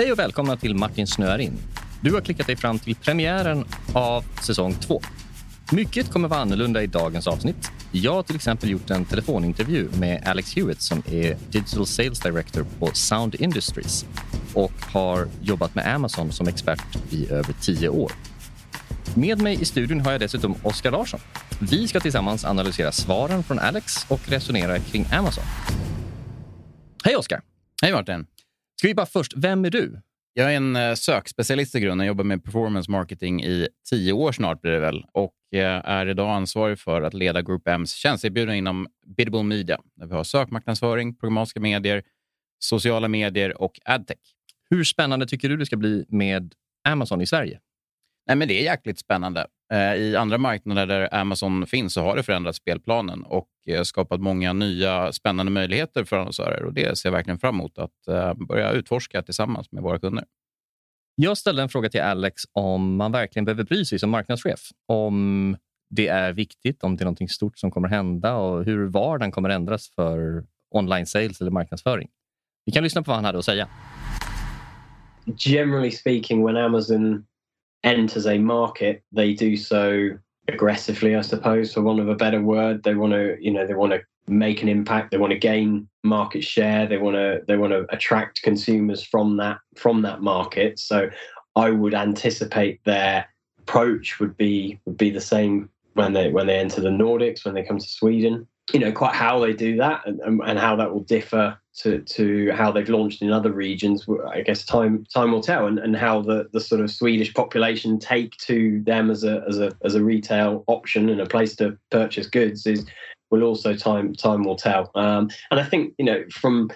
Hej och välkomna till Martin snöar in. Du har klickat dig fram till premiären av säsong 2. Mycket kommer vara annorlunda i dagens avsnitt. Jag har till exempel gjort en telefonintervju med Alex Hewitt som är Digital Sales Director på Sound Industries och har jobbat med Amazon som expert i över tio år. Med mig i studion har jag dessutom Oskar Larsson. Vi ska tillsammans analysera svaren från Alex och resonera kring Amazon. Hej Oskar! Hej Martin! Ska vi bara först, vem är du? Jag är en eh, sökspecialist i grunden. Jag jobbar med performance marketing i tio år snart blir det väl och eh, är idag ansvarig för att leda Group M's tjänsteerbjudande inom Biddable Media där vi har sökmarknadsföring, programmatiska medier, sociala medier och adtech. Hur spännande tycker du det ska bli med Amazon i Sverige? Nej, men det är jäkligt spännande. Eh, I andra marknader där Amazon finns så har det förändrat spelplanen och skapat många nya spännande möjligheter för annonsörer. Och det ser jag verkligen fram emot att börja utforska tillsammans med våra kunder. Jag ställde en fråga till Alex om man verkligen behöver bry sig som marknadschef. Om det är viktigt, om det är något stort som kommer hända och hur vardagen kommer ändras för online sales eller marknadsföring. Vi kan lyssna på vad han hade att säga. Generally speaking, when Amazon enters a market, they do so aggressively, I suppose, for want of a better word. They want to, you know, they want to make an impact. They want to gain market share. They want to they want to attract consumers from that from that market. So I would anticipate their approach would be would be the same when they when they enter the Nordics, when they come to Sweden. You know, quite how they do that and, and and how that will differ to, to how they've launched in other regions. I guess time time will tell, and, and how the, the sort of Swedish population take to them as a as a as a retail option and a place to purchase goods is will also time time will tell. Um, and I think you know from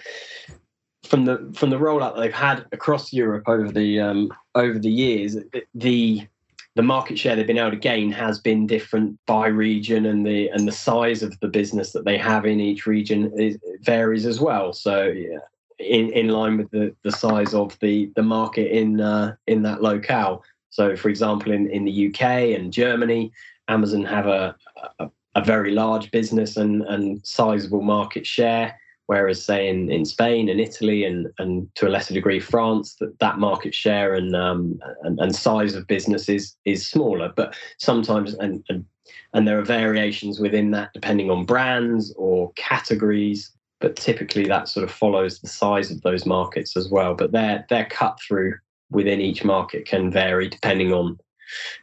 from the from the rollout they've had across Europe over the um, over the years, the the market share they've been able to gain has been different by region, and the and the size of the business that they have in each region is, varies as well. So. Yeah, in, in line with the, the size of the, the market in uh, in that locale. So, for example, in, in the UK and Germany, Amazon have a, a, a very large business and, and sizable market share. Whereas, say in, in Spain and Italy and, and to a lesser degree France, that, that market share and, um, and and size of business is, is smaller. But sometimes and, and and there are variations within that depending on brands or categories. But typically, that sort of follows the size of those markets as well. But their their cut through within each market can vary depending on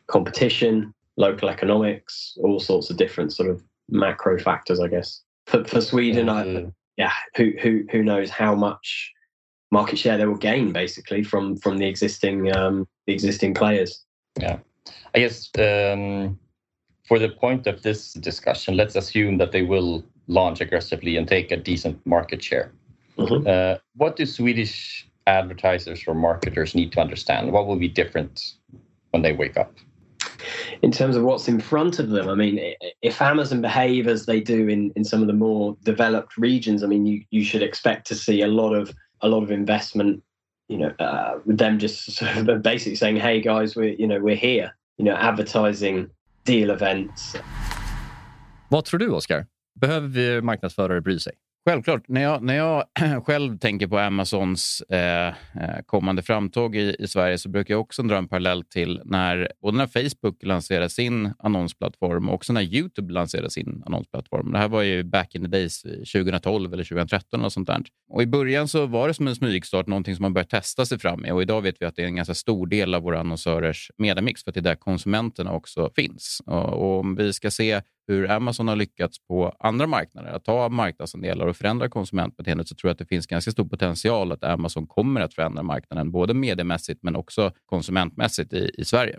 competition, local economics, all sorts of different sort of macro factors, I guess. For, for Sweden, mm-hmm. I, yeah, who who who knows how much market share they will gain basically from from the existing um, the existing players. Yeah, I guess um, for the point of this discussion, let's assume that they will launch aggressively and take a decent market share. Mm-hmm. Uh, what do Swedish advertisers or marketers need to understand? What will be different when they wake up? In terms of what's in front of them. I mean, if Amazon behave as they do in, in some of the more developed regions, I mean, you, you should expect to see a lot of a lot of investment. You know, uh, with them just sort of basically saying, "Hey guys, we're you know we're here." You know, advertising deal events. Vad tror du, Oskar? Behöver marknadsförare bry sig? Självklart. När jag, när jag själv tänker på Amazons eh, eh, kommande framtåg i, i, Sverige så brukar jag också dra en parallell till när, både när Facebook lanserade sin annonsplattform och också när Youtube lanserade sin annonsplattform. Det här var ju back in the days, eh, 2012 eller 2013 och sånt där. Och I början så var det som en smygstart, någonting som man började testa sig fram med. Och idag vet vi att det är en ganska stor del av våra annonsörers mediamix för att det är där konsumenterna också finns. Och, och om vi ska se hur Amazon har lyckats på andra marknader att ta marknadsandelar och förändra konsumentbeteendet så tror jag att det finns ganska stor potential att Amazon kommer att förändra marknaden, både mediemässigt men också konsumentmässigt i, i Sverige.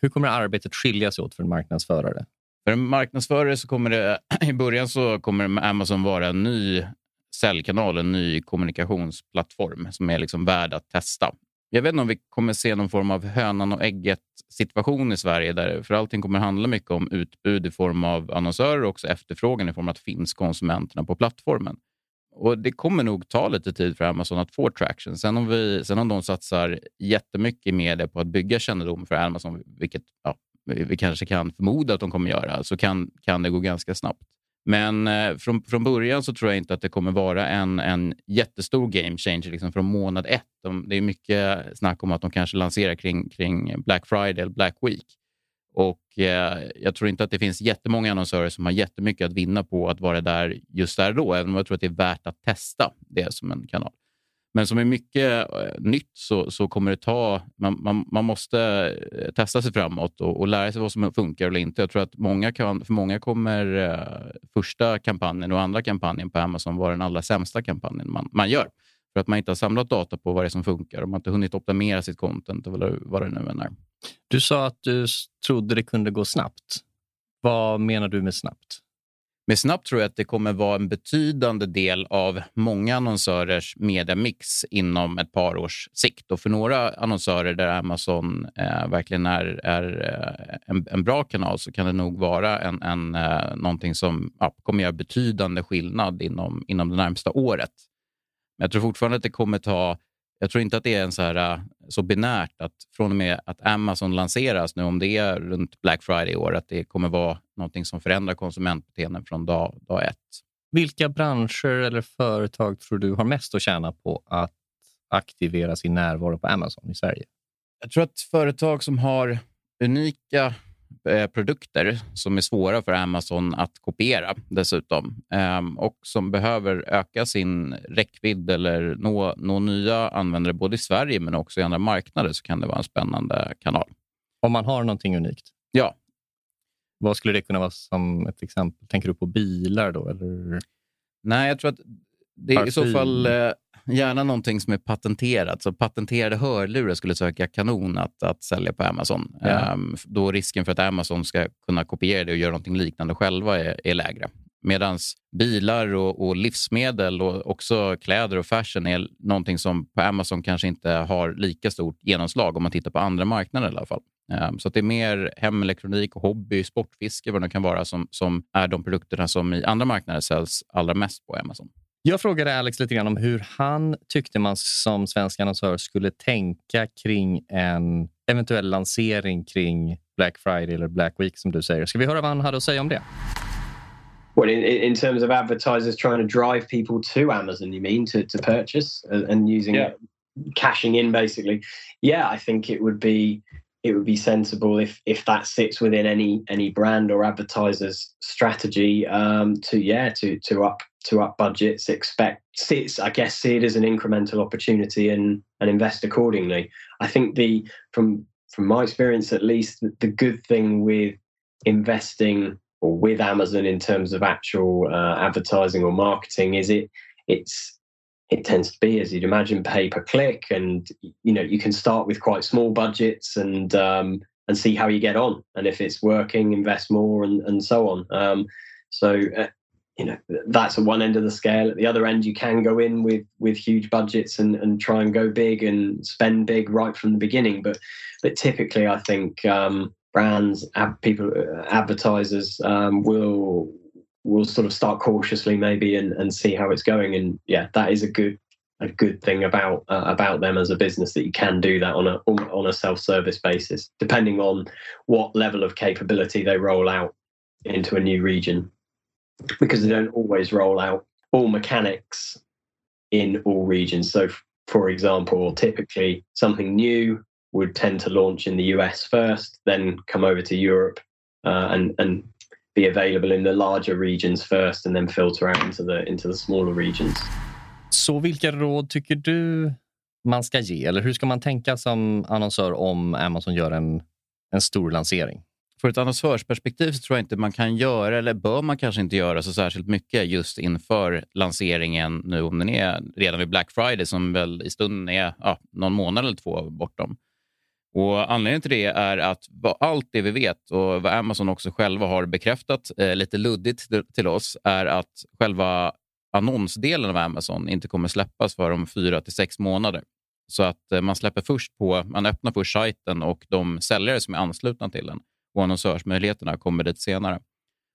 Hur kommer arbetet skilja sig åt för en marknadsförare? För en marknadsförare så kommer det i början så kommer Amazon vara en ny säljkanal, en ny kommunikationsplattform som är liksom värd att testa. Jag vet inte om vi kommer se någon form av hönan och ägget situation i Sverige. Där, för allting kommer handla mycket om utbud i form av annonsörer och också efterfrågan i form av att finns konsumenterna på plattformen. Och Det kommer nog ta lite tid för Amazon att få traction. Sen om, vi, sen om de satsar jättemycket i media på att bygga kännedom för Amazon, vilket ja, vi kanske kan förmoda att de kommer göra, så kan, kan det gå ganska snabbt. Men eh, från, från början så tror jag inte att det kommer vara en, en jättestor game changer liksom från månad ett de, det är mycket snack om att de kanske lanserar kring, kring Black Friday eller Black Week. Och eh, Jag tror inte att det finns jättemånga annonsörer som har jättemycket att vinna på att vara där just där då, även om jag tror att det är värt att testa det som en kanal. Men som är mycket eh, nytt så, så kommer det ta... Man, man, man måste eh, testa sig framåt och, och, lära sig vad som funkar eller inte. Jag tror att många kan, för många kommer eh, första kampanjen och andra kampanjen på Amazon vara den allra sämsta kampanjen man, man gör. För att man inte har samlat data på vad det är som funkar och man har inte hunnit optimera sitt content eller vad det nu än är. Du sa att du trodde det kunde gå snabbt. Vad menar du med snabbt? Med snabbt tror jag att det kommer vara en betydande del av många annonsörers mediamix inom ett par års sikt. Och för några annonsörer där Amazon eh, verkligen är, är eh, en, en, bra kanal så kan det nog vara en, en, eh, någonting som ja, kommer göra betydande skillnad inom, inom det närmsta året. Men jag tror fortfarande att det kommer ta jag tror inte att det är en så, här, eh, så binärt att från och med att Amazon lanseras nu, om det är runt Black Friday i år, att det kommer vara någonting som förändrar konsumentbeteenden från dag, dag ett. Vilka branscher eller företag tror du har mest att tjäna på att aktivera sin närvaro på Amazon i Sverige? Jag tror att företag som har unika Eh, produkter som är svåra för Amazon att kopiera dessutom ehm, och som behöver öka sin räckvidd eller nå, nå nya användare både i Sverige men också i andra marknader så kan det vara en spännande kanal. Om man har någonting unikt? Ja. Vad skulle det kunna vara som ett exempel? Tänker du på bilar då? Eller? Nej, jag tror att det är i så fall eh, Gärna någonting som är patenterat. Så patenterade hörlurar skulle söka kanon att, att sälja på Amazon. Ja. Um, då risken för att Amazon ska kunna kopiera det och göra någonting liknande själva är, är lägre. Medan bilar och, och, livsmedel och också kläder och fashion är någonting som på Amazon kanske inte har lika stort genomslag om man tittar på andra marknader i alla fall. Um, så det är mer hemelektronik, hobby, sportfiske, vad det kan vara, som, som är de produkterna som i andra marknader säljs allra mest på Amazon. Jag frågade Alex lite grann om hur han tyckte man som svensk annonsör skulle tänka kring en eventuell lansering kring Black Friday eller Black Week som du säger. Ska vi höra vad han hade att säga om det? Well, in, in terms of advertisers trying to drive people to Amazon, you mean to, to purchase and using yeah. cashing in basically? Yeah, I think it would be it would be sensible if if that sits within any any brand or advertiser's strategy um, to yeah to to up to up budgets, expect sits, I guess, see it as an incremental opportunity and and invest accordingly. I think the from from my experience at least, the, the good thing with investing or with Amazon in terms of actual uh, advertising or marketing is it it's it tends to be as you'd imagine pay per click and you know you can start with quite small budgets and um, and see how you get on and if it's working invest more and, and so on. Um, so uh, you know that's at one end of the scale. At the other end you can go in with with huge budgets and and try and go big and spend big right from the beginning. But but typically i think um, brands people uh, advertisers um, will will sort of start cautiously maybe and, and see how it's going and yeah that is a good a good thing about uh, about them as a business that you can do that on a on a self-service basis depending on what level of capability they roll out into a new region because they don't always roll out all mechanics in all regions. So, for example, typically something new would tend to launch in the US first, then come over to Europe uh, and and be available in the larger regions first, and then filter out into the into the smaller regions. Så vilka råd tycker du man ska ge? Eller hur ska man tänka som annonsör om Amazon gör en, en stor lansering? För ett annonsörsperspektiv så tror jag inte man kan göra, eller bör man kanske inte göra så särskilt mycket just inför lanseringen nu om den är redan vid Black Friday som väl i stunden är ja, någon månad eller två bortom. Och Anledningen till det är att allt det vi vet och vad Amazon också själva har bekräftat eh, lite luddigt till oss är att själva annonsdelen av Amazon inte kommer släppas för om fyra till sex månader. Så att eh, man släpper först på, man öppnar först sajten och de säljare som är anslutna till den och annonsörsmöjligheterna kommer dit senare.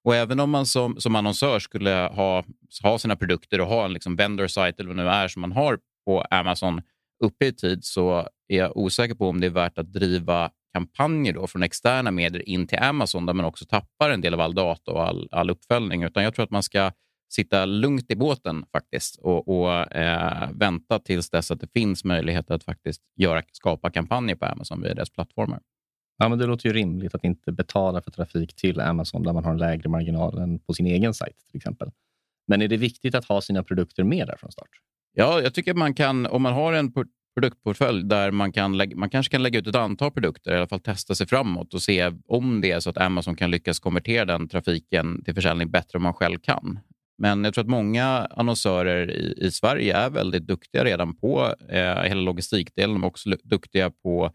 Och Även om man som, som annonsör skulle ha, ha sina produkter och ha en liksom vendor site eller vad det nu är som man har på Amazon uppe i tid så är jag osäker på om det är värt att driva kampanjer då från externa medier in till Amazon där man också tappar en del av all data och all, all uppföljning. Utan jag tror att man ska sitta lugnt i båten faktiskt och, och eh, vänta tills dess att det finns möjlighet att faktiskt göra, skapa kampanjer på Amazon via deras plattformar. Ja, men det låter ju rimligt att inte betala för trafik till Amazon där man har en lägre marginal än på sin egen sajt till exempel. Men är det viktigt att ha sina produkter med där från start? Ja, jag tycker man kan, om man har en produktportfölj där man, kan lägga, man kanske kan lägga ut ett antal produkter, i alla fall testa sig framåt och se om det är så att Amazon kan lyckas konvertera den trafiken till försäljning bättre än man själv kan. Men jag tror att många annonsörer i, i Sverige är väldigt duktiga redan på eh, hela logistikdelen. De är också duktiga på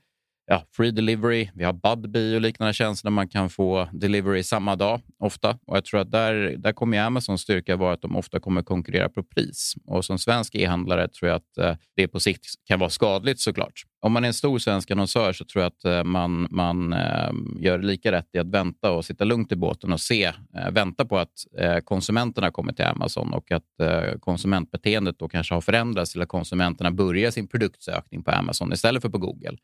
ja, free delivery. Vi har Budbee och liknande tjänster där man kan få delivery samma dag ofta. Och jag tror att där, där kommer Amazons styrka vara att de ofta kommer konkurrera på pris. Och som svensk e-handlare tror jag att eh, det på sikt kan vara skadligt såklart. Om man är en stor svensk annonsör så tror jag att eh, man, man eh, gör lika rätt i att vänta och sitta lugnt i båten och se, vänta på att konsumenterna kommer till Amazon och att konsumentbeteendet då kanske har förändrats till att konsumenterna börjar sin produktsökning på Amazon istället för på Google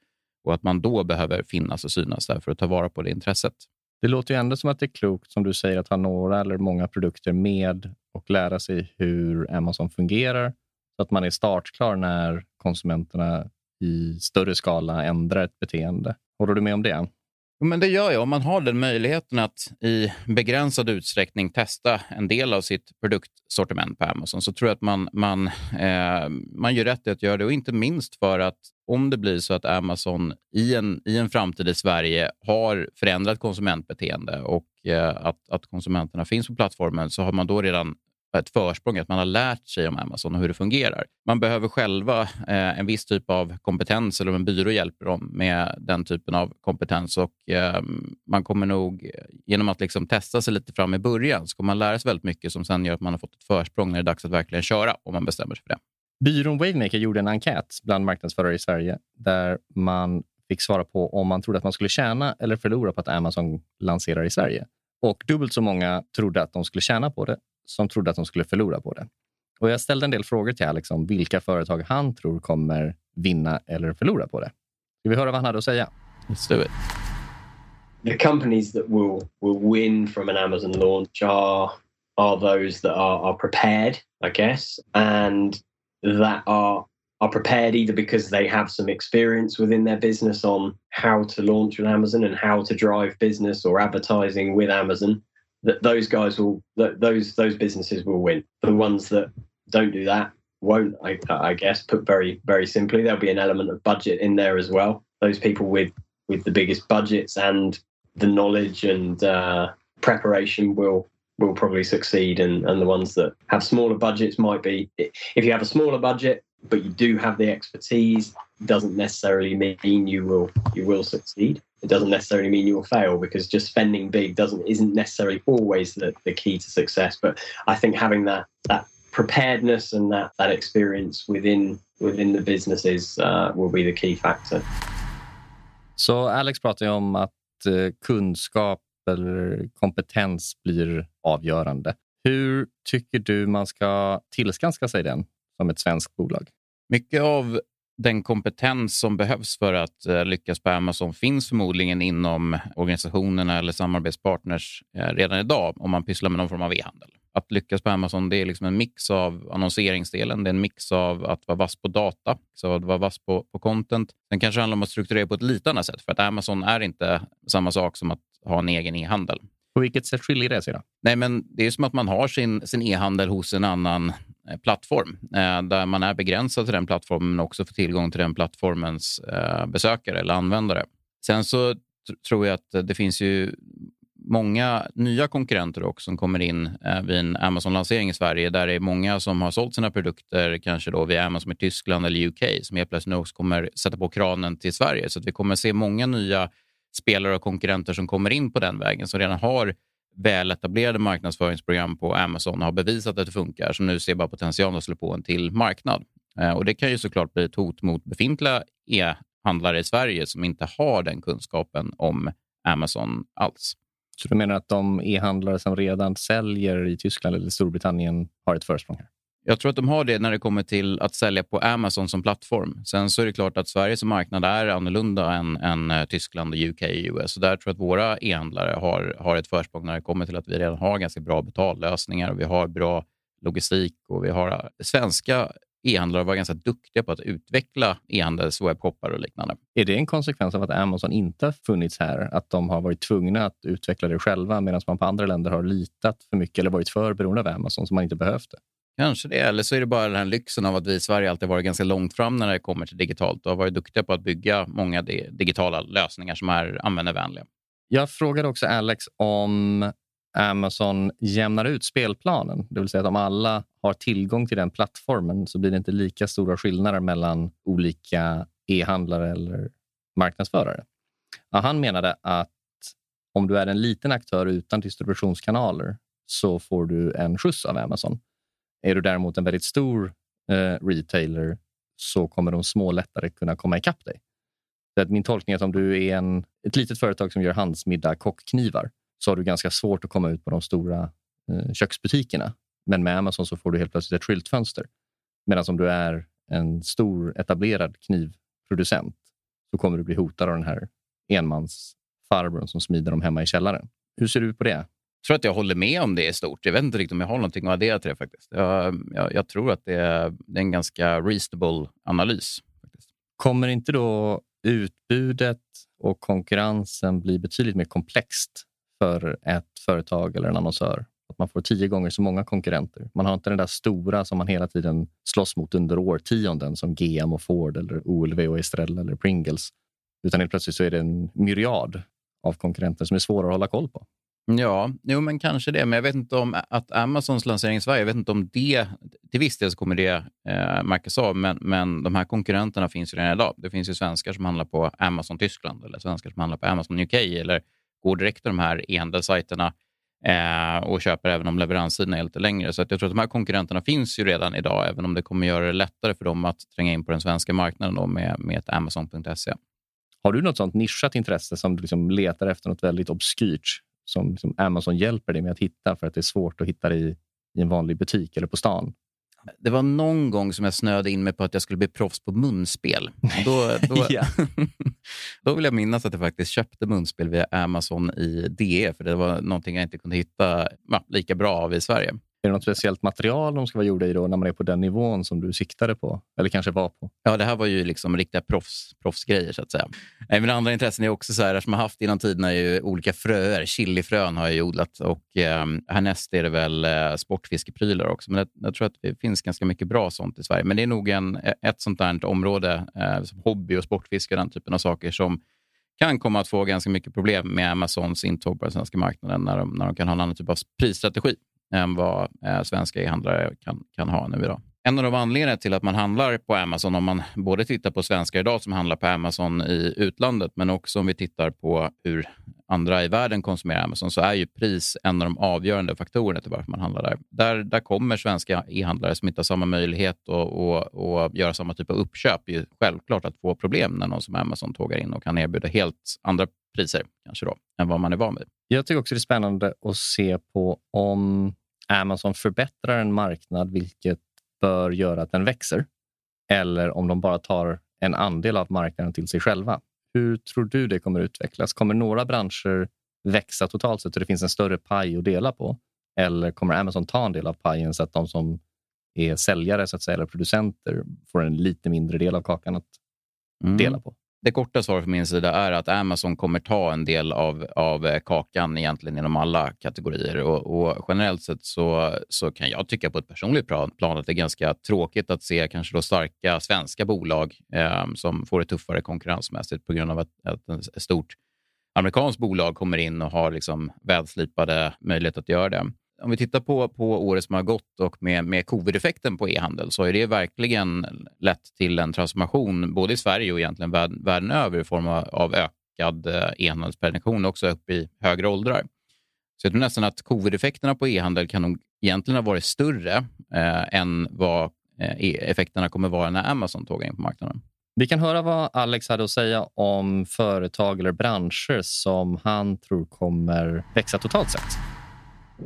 och att man då behöver finnas och synas där för att ta vara på det intresset. Det låter ju ändå som att det är klokt, som du säger, att ha några eller många produkter med och lära sig hur Amazon fungerar så att man är startklar när konsumenterna i större skala ändrar ett beteende. Håller du med om det? Men det gör jag. Om man har den möjligheten att i begränsad utsträckning testa en del av sitt produktsortiment på Amazon så tror jag att man, man, eh, man gör rätt i att göra det. Och inte minst för att om det blir så att Amazon i en, i en framtid i Sverige har förändrat konsumentbeteende och eh, att, att konsumenterna finns på plattformen så har man då redan ett försprång, att man har lärt sig om Amazon och hur det fungerar. Man behöver själva eh, en viss typ av kompetens eller om en byrå hjälper dem med den typen av kompetens. Och eh, Man kommer nog, eh, genom att liksom testa sig lite fram i början, så kommer man lära sig väldigt mycket som sen gör att man har fått ett försprång när det är dags att verkligen köra, om man bestämmer sig för det. Byrån Wavemaker gjorde en enkät bland marknadsförare i Sverige där man fick svara på om man trodde att man skulle tjäna eller förlora på att Amazon lanserar i Sverige. Och dubbelt så många trodde att de skulle tjäna på det som trodde att de skulle förlora på det. Och Jag ställde en del frågor till Alex om vilka företag han tror kommer vinna eller förlora på det. Ska vi höra vad han hade att säga? Let's do it. The companies that will will win from an Amazon launch are are those that are, are prepared, I guess, and that are are prepared either because they have some experience within their business on how to launch on Amazon and how to drive business or advertising with Amazon, that those guys will that those those businesses will win. The ones that don't do that won't. I, I guess put very very simply, there'll be an element of budget in there as well. Those people with with the biggest budgets and the knowledge and uh, preparation will will probably succeed and, and the ones that have smaller budgets might be if you have a smaller budget but you do have the expertise doesn't necessarily mean you will you will succeed it doesn't necessarily mean you will fail because just spending big doesn't isn't necessarily always the, the key to success. But I think having that that preparedness and that that experience within within the businesses uh, will be the key factor. Så Alex pratar ju om att uh, kunskap eller kompetens blir avgörande. Hur tycker du man ska tillskanska sig den som ett svenskt bolag? Mycket av den kompetens som behövs för att uh, lyckas på Amazon finns förmodligen inom organisationerna eller samarbetspartners uh, redan idag om man pysslar med någon form av e-handel. Att lyckas på Amazon det är liksom en mix av annonseringsdelen, det är en mix av att vara vass på data, så att vara vass på, på content. Sen kanske handlar om att strukturera på ett lite annat sätt, för att Amazon är inte samma sak som att ha en egen e-handel. På vilket sätt skiljer det sig? Då? Nej, men det är som att man har sin, sin e-handel hos en annan Eh, Eh, plattform eh, där man är begränsad till den plattformen men också får tillgång till den plattformens eh, besökare eller användare. Sen så tror jag att det finns ju många nya konkurrenter också som kommer in vid en Amazon-lansering i Sverige där det är många som har sålt sina produkter kanske då via Amazon i Tyskland eller UK som helt plötsligt också kommer sätta på kranen till Sverige. Så att vi kommer se många nya spelare och konkurrenter som kommer in på den vägen som redan har väletablerade marknadsföringsprogram på Amazon har bevisat att det funkar, som nu ser bara potential att slå på en till marknad. Eh, och Det kan ju såklart bli ett hot mot befintliga e-handlare i Sverige som inte har den kunskapen om Amazon alls. Så du menar att de e-handlare som redan säljer i Tyskland eller Storbritannien har ett försprång här? Jag tror att de har det när det kommer till att sälja på Amazon som plattform. Sen så är det klart att Sverige som marknad är annorlunda än, än eh, Tyskland Tyskland, UK och US. Så där tror jag att våra e-handlare har, har ett försprång när det kommer till att vi redan har ganska bra betallösningar och vi har bra logistik och vi har eh, svenska e-handlare var ganska duktiga på att utveckla e-handels webbshoppar och liknande. Är det en konsekvens av att Amazon inte har funnits här? Att de har varit tvungna att utveckla det själva medan man på andra länder har litat för mycket eller varit för beroende av Amazon som man inte behövt det? Kanske det, eller så är det bara den här lyxen av att vi i Sverige alltid varit ganska långt fram när det kommer till digitalt och har varit duktiga på att bygga många digitala lösningar som är användarvänliga. Jag frågade också Alex om Amazon jämnar ut spelplanen. Det vill säga att om alla har tillgång till den plattformen så blir det inte lika stora skillnader mellan olika e-handlare eller marknadsförare. Ja, han menade att om du är en liten aktör utan distributionskanaler så får du en skjuts av Amazon. Är du däremot en väldigt stor eh, retailer så kommer de små lättare kunna komma ikapp dig. Så att min tolkning är att om du är en, ett litet företag som gör handsmidda kockknivar så har du ganska svårt att komma ut på de stora eh, köksbutikerna. Men med Amazon så får du helt plötsligt ett skyltfönster. Medan om du är en stor etablerad knivproducent så kommer du bli hotad av den här enmansfarbrorn som smider dem hemma i källaren. Hur ser du på det? Jag tror att jag håller med om det i stort. Jag vet inte riktigt om jag har någonting att addera till det faktiskt. Jag, jag, jag tror att det är, det är, en ganska reasonable analys. Faktiskt. Kommer inte då utbudet och konkurrensen bli betydligt mer komplext för ett företag eller en annonsör. Att man får tio gånger så många konkurrenter. Man har inte den där stora som man hela tiden slåss mot under årtionden som GM och Ford eller OLV och Estrella eller Pringles. Utan helt plötsligt så är det en myriad av konkurrenter som är svåra att hålla koll på. Ja, jo, men kanske det. Men jag vet inte om att Amazons lansering i Sverige, jag vet inte om det, till viss del så kommer det eh, märkas av, men, men de här konkurrenterna finns ju redan idag. Det finns ju svenskar som handlar på Amazon Tyskland eller svenskar som handlar på Amazon UK eller går direkt till de här e-handelssajterna eh, och köper även om leveranstiderna är lite längre. Så att jag tror att de här konkurrenterna finns ju redan idag, även om det kommer göra det lättare för dem att tränga in på den svenska marknaden då med, med ett Amazon.se. Har du något sånt nischat intresse som du liksom letar efter något väldigt obskyrt som liksom Amazon hjälper dig med att hitta för att det är svårt att hitta det i, i en vanlig butik eller på stan? Det var någon gång som jag snöade in mig på att jag skulle bli proffs på munspel. Då, då, då vill jag minnas att jag faktiskt köpte munspel via Amazon i DE, för det var någonting jag inte kunde hitta ja, lika bra av i Sverige. Är det något speciellt material de ska vara gjorda i då, när man är på den nivån som du siktade på? Eller kanske var på? Ja, det här var ju liksom riktiga proffs, proffsgrejer så att säga. Även andra intressen är också så här, som jag haft genom tiderna är ju olika fröer. Chilifrön har jag odlat och eh, härnäst är det väl eh, sportfiskeprylar också. Men jag, jag, tror att det finns ganska mycket bra sånt i Sverige. Men det är nog en, ett sånt där område, eh, som hobby och sportfiske och den typen av saker som kan komma att få ganska mycket problem med Amazons intåg på den svenska marknaden när de, när de kan ha en annan typ av prisstrategi än vad eh, svenska e-handlare kan, kan ha nu idag. En av de anledningarna till att man handlar på Amazon, om man både tittar på svenskar idag som handlar på Amazon i utlandet, men också om vi tittar på hur andra i världen konsumerar Amazon, så är ju pris en av de avgörande faktorerna till varför man handlar där. Där, där kommer svenska e-handlare som inte har samma möjlighet att göra samma typ av uppköp ju självklart att få problem när någon som Amazon tågar in och kan erbjuda helt andra priser kanske då, än vad man är van vid. Jag tycker också det är spännande att se på om Amazon förbättrar en marknad, vilket bör göra att den växer, eller om de bara tar en andel av marknaden till sig själva. Hur tror du det kommer utvecklas? Kommer några branscher växa totalt sett så det finns en större paj att dela på? Eller kommer Amazon ta en del av pajen så att de som är säljare så att säga, eller producenter får en lite mindre del av kakan att mm. dela på? Det korta svaret från min sida är att Amazon kommer ta en del av, av eh, kakan egentligen inom alla kategorier. Och, och generellt sett så, så kan jag tycka på ett personligt plan att det är ganska tråkigt att se kanske då starka svenska bolag eh, som får det tuffare konkurrensmässigt på grund av att, att ett stort amerikanskt bolag kommer in och har liksom välslipade möjligheter att göra det om vi tittar på, på året som har gått och med, med covid-effekten på e-handel så har det verkligen lett till en transformation både i Sverige och egentligen världen, världen över i form av, av ökad eh, e-handelspenetration också upp i högre åldrar. Så jag tror nästan att covid-effekterna på e-handel kan nog egentligen ha varit större eh, än vad eh, e-, effekterna kommer vara när Amazon tågar in på marknaden. Vi kan höra vad Alex hade att säga om företag eller branscher som han tror kommer växa totalt sett.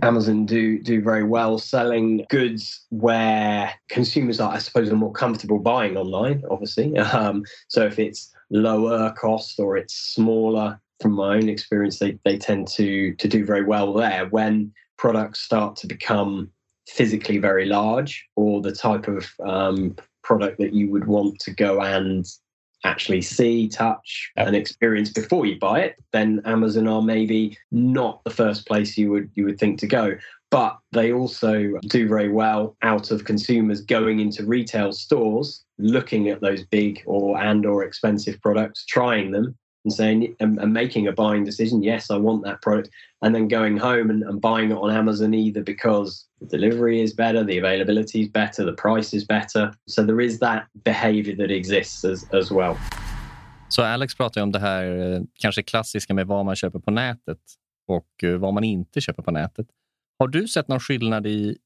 Amazon do do very well selling goods where consumers are, I suppose, are more comfortable buying online. Obviously, um, so if it's lower cost or it's smaller, from my own experience, they they tend to to do very well there. When products start to become physically very large or the type of um, product that you would want to go and actually see, touch, and experience before you buy it, then Amazon are maybe not the first place you would you would think to go. But they also do very well out of consumers going into retail stores, looking at those big or and or expensive products, trying them, and saying and, and, making a buying decision yes i want that product and then going home and, and, buying it on amazon either because the delivery is better the availability is better the price is better so there is that behavior that exists as, as well Så Alex pratar om det här eh, kanske klassiska med vad man köper på nätet och eh, vad man inte köper på nätet. Har du sett någon skillnad i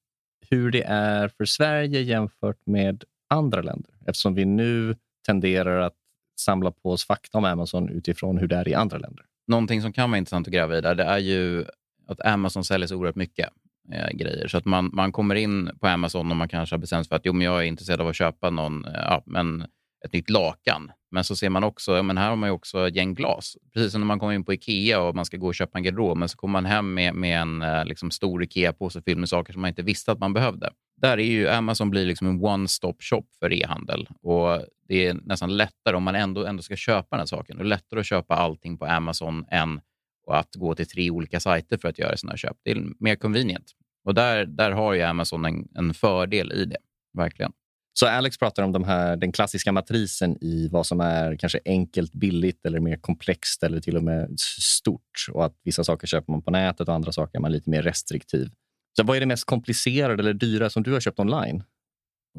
hur det är för Sverige jämfört med andra länder? Eftersom vi nu tenderar att samla på oss fakta om Amazon utifrån hur det är i andra länder. Någonting som kan vara intressant att gräva i där, det är ju att Amazon säljer så oerhört mycket eh, grejer. Så att man, man kommer in på Amazon och man kanske har bestämt sig för att jo, men jag är intresserad av att köpa någon, eh, ja, men ett nytt lakan. Men så ser man också, ja, men här har man ju också ett gäng glas. Precis som när man kommer in på Ikea och man ska gå och köpa en garderob, men så kommer man hem med, med en eh, liksom, stor Ikea-påse fylld med saker som man inte visste att man behövde. Där är ju Amazon blir liksom en one-stop shop för e-handel och det är nästan lättare om man ändå, ändå ska köpa den här saken. Det är lättare att köpa allting på Amazon än att gå till tre olika sajter för att göra sina köp. Det är mer convenient. Och där, där har ju Amazon en, en fördel i det, verkligen. Så Alex pratar om de här, den klassiska matrisen i vad som är kanske enkelt, billigt eller mer komplext eller till och med stort. Och att vissa saker köper man på nätet och andra saker är man lite mer restriktiv. Så vad är det mest komplicerade eller dyra som du har köpt online?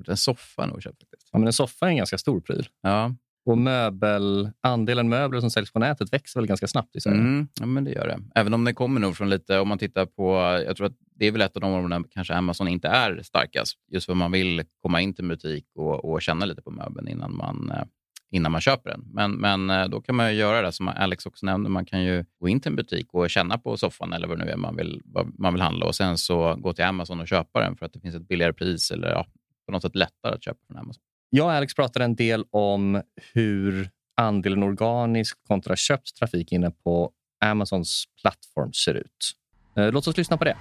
En soffa jag köpt. Faktiskt. Ja, men en soffa är en ganska stor pryl. Ja. Och möbel, andelen möbler som säljs på nätet växer väl ganska snabbt i Sverige? Mm, ja, men det gör det. Även om det kommer nog från lite, om man tittar på, jag tror att det är väl ett av de områdena kanske Amazon inte är starkast. Just för man vill komma in till en butik och, och känna lite på möbeln innan man, eh, innan man köper den. Men, men eh, då kan man göra det som Alex också nämnde. Man kan ju gå in till en butik och känna på soffan eller vad det nu är man vill, man vill handla och sen så gå till Amazon och köpa den för att det finns ett billigare pris eller ja, på något sätt lättare att köpa från Amazon. Jag och Alex pratade en del om hur andelen organisk kontra köpt trafik inne på Amazons plattform ser ut. Eh, låt oss lyssna på det.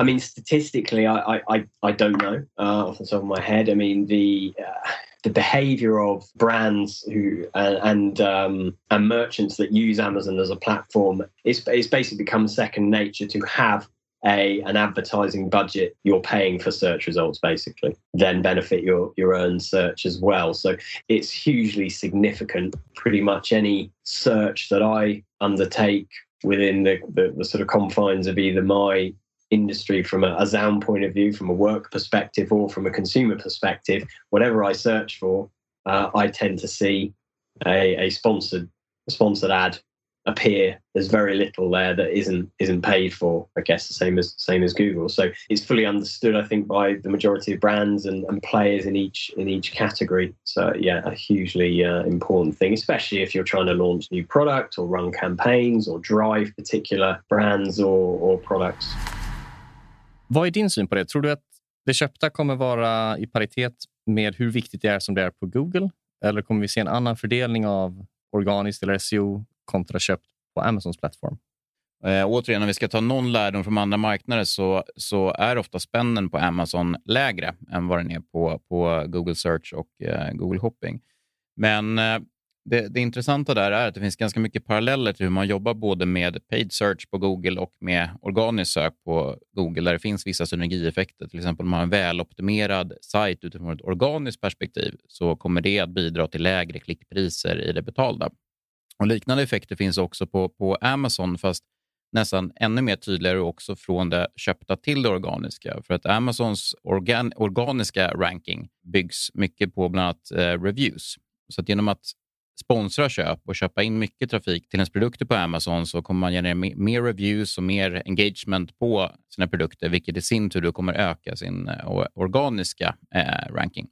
I mean, statistically, I I, I don't know uh, off the top of my head. I mean, the uh, the behavior of brands who uh, and um, and merchants that use Amazon as a platform is it's basically become second nature to have a an advertising budget you're paying for search results basically then benefit your your own search as well. So it's hugely significant. Pretty much any search that i undertake within the, the, the sort of confines of either my industry from a, a Zound point of view, from a work perspective, or from a consumer perspective, whatever I search for, uh, I tend to see a, a sponsored sponsored ad appear there's very little there that isn't isn't paid for i guess the same as same as google. So it's fully understood i think by the majority of brands and, and players in each in each category. So yeah a hugely uh, important thing especially if you're trying to launch new product or run campaigns or drive particular brands or, or products. Vad är din syn på det? Tror du att det köpta kommer vara i paritet med hur viktigt det är som det är på google? Eller kommer vi se en annan fördelning av organiskt eller SEO kontra köpt på Amazons plattform. Eh, återigen, om vi ska ta någon lärdom från andra marknader så, så är ofta spännen på Amazon lägre än vad den är på, på Google Search och eh, Google Shopping. Men eh, det, det, intressanta där är att det finns ganska mycket paralleller till hur man jobbar både med paid search på Google och med organiskt sök på Google, där det finns vissa synergieffekter. Till exempel om man har en väloptimerad sajt utifrån ett organiskt perspektiv så kommer det att bidra till lägre klickpriser i det betalda. Och liknande effekter finns också på, på Amazon, fast nästan ännu mer tydligare också från det köpta till det organiska. För att Amazons organ, organiska ranking byggs mycket på bland annat eh, reviews. Så att genom att sponsra köp och köpa in mycket trafik till ens produkter på Amazon så kommer man generera mer reviews och mer engagement på sina produkter, vilket i sin tur kommer öka sin eh, organiska eh, ranking.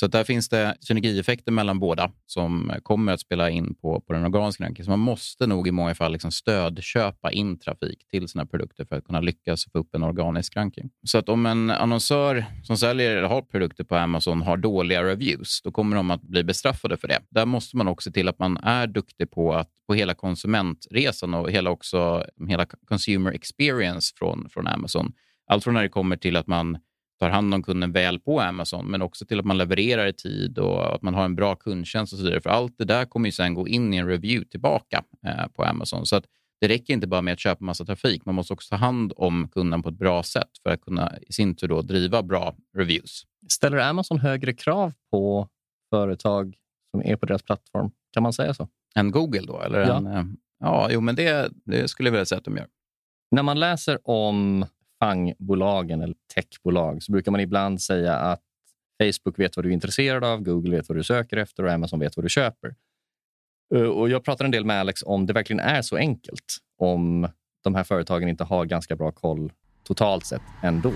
Så där finns det synergieffekter mellan båda som kommer att spela in på, på den organiska rankingen. Så man måste nog i många fall liksom stödköpa in trafik till sina produkter för att kunna lyckas få upp en organisk ranking. Så att om en annonsör som säljer eller har produkter på Amazon har dåliga reviews, då kommer de att bli bestraffade för det. Där måste man också se till att man är duktig på att på hela konsumentresan och hela, också, hela consumer experience från, från Amazon Allt från när det kommer till att man tar hand om kunden väl på Amazon, men också till att man levererar i tid och att man har en bra kundtjänst och så vidare. För allt det där kommer ju sen gå in i en review tillbaka eh, på Amazon. Så att det räcker inte bara med att köpa massa trafik. Man måste också ta hand om kunden på ett bra sätt för att kunna i sin tur då driva bra reviews. Ställer Amazon högre krav på företag som är på deras plattform? Kan man säga så? Än Google då? Eller ja. En, eh, ja, jo, men det, det skulle jag vilja säga att de gör. När man läser om fangbolagen eller techbolag så brukar man ibland säga att Facebook vet vad du är intresserad av, Google vet vad du söker efter och Amazon vet vad du köper. Eh, och Jag pratar en del med Alex om det verkligen är så enkelt om de här företagen inte har ganska bra koll totalt sett ändå.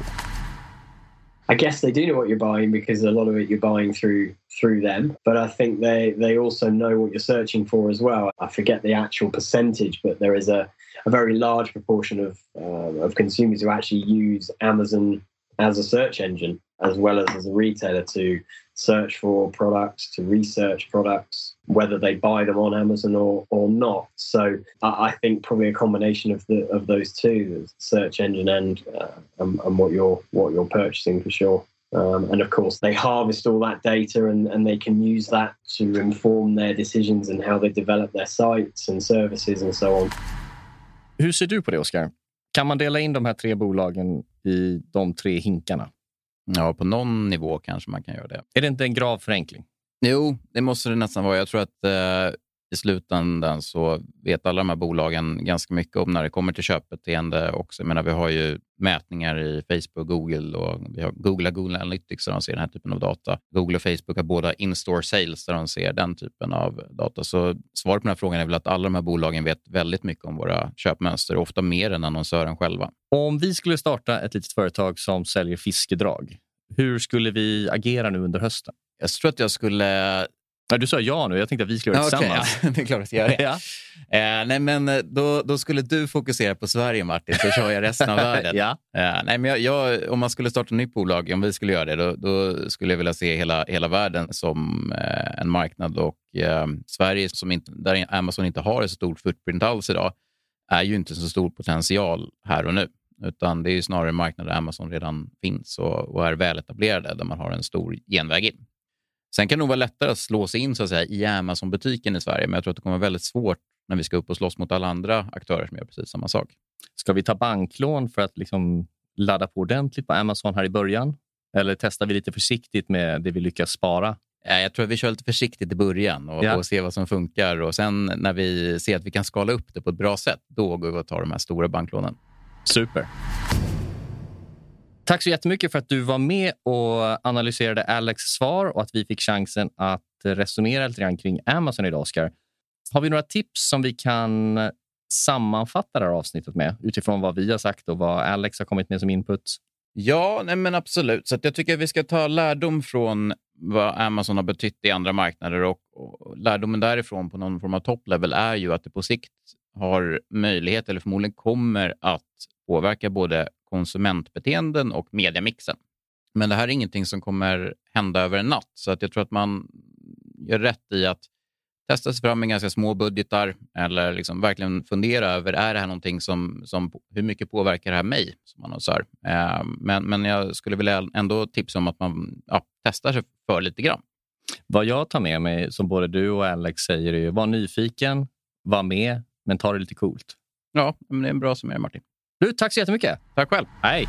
I guess they do know what you're buying because a lot of it you're buying through through them. But I think they they also know what you're searching for as well. I forget the actual percentage, but there is a, a very large proportion of uh, of consumers who actually use Amazon as a search engine as well as as a retailer to search for products, to research products, whether they buy them on Amazon or, or not. So I, think probably a combination of the of those two, the search engine and, uh, and and what you're what you're purchasing for sure. Um, and of course, they harvest all that data and, and they can use that to inform their decisions and how they develop their sites and services and so on. Hur ser du på det, Oskar? Kan man dela in de här tre bolagen i de tre hinkarna? Ja, på någon nivå kanske man kan göra det. Är det inte en grav förenkling? Jo, det måste det nästan vara. Jag tror att eh, i slutändan så vet alla de här bolagen ganska mycket om när det kommer till köpbeteende också. Jag menar, vi har ju mätningar i Facebook och Google och vi har Google, Google Analytics där de ser den här typen av data. Google och Facebook har båda in-store sales där de ser den typen av data. Så svaret på den här frågan är väl att alla de här bolagen vet väldigt mycket om våra köpmönster, ofta mer än annonsören själva. Om vi skulle starta ett litet företag som säljer fiskedrag, hur skulle vi agera nu under hösten? Jag tror att jag skulle Ja, du sa ja nu. Jag tänkte att vi skulle göra det okay, tillsammans. Ja, det är klart att jag gör det. eh, nej, men eh, då, då skulle du fokusera på Sverige, Martin, så kör jag resten av världen. ja. eh, nej, men jag, jag, om man skulle starta ett nytt bolag, om vi skulle göra det, då, då skulle jag vilja se hela, hela världen som eh, en marknad. Och eh, Sverige, som inte, där Amazon inte har ett så stort footprint alls idag, är ju inte så stor potential här och nu. Utan det är snarare en marknad där Amazon redan finns och, och är väletablerade, där man har en stor genväg in. Sen kan det nog vara lättare att slå sig in så att säga, i Amazon-butiken i Sverige, men jag tror att det kommer vara väldigt svårt när vi ska upp och slåss mot alla andra aktörer som gör precis samma sak. Ska vi ta banklån för att liksom ladda på ordentligt på Amazon här i början? Eller testar vi lite försiktigt med det vi lyckas spara? Jag tror att vi kör lite försiktigt i början och, ja. och ser vad som funkar. Och Sen när vi ser att vi kan skala upp det på ett bra sätt, då går vi och tar de här stora banklånen. Super. Tack så jättemycket för att du var med och analyserade Alex svar och att vi fick chansen att resonera lite grann kring Amazon idag, Oskar. Har vi några tips som vi kan sammanfatta det här avsnittet med utifrån vad vi har sagt och vad Alex har kommit med som input? Ja, nej men absolut. Så jag tycker att vi ska ta lärdom från vad Amazon har betytt i andra marknader och, och lärdomen därifrån på någon form av topplevel är ju att det på sikt har möjlighet, eller förmodligen kommer att påverka både konsumentbeteenden och mediamixen. Men det här är ingenting som kommer hända över en natt, så att jag tror att man gör rätt i att testa sig fram med ganska små budgetar eller liksom verkligen fundera över är det här någonting som, som hur mycket påverkar det här mig som annonsör. Eh, men, men jag skulle vilja ändå tipsa om att man ja, testar sig för lite grann. Vad jag tar med mig, som både du och Alex säger, är var nyfiken, var med, men ta det lite coolt. Ja, men det är en bra summering Martin. Du, tack så jättemycket. Tack själv. Hej.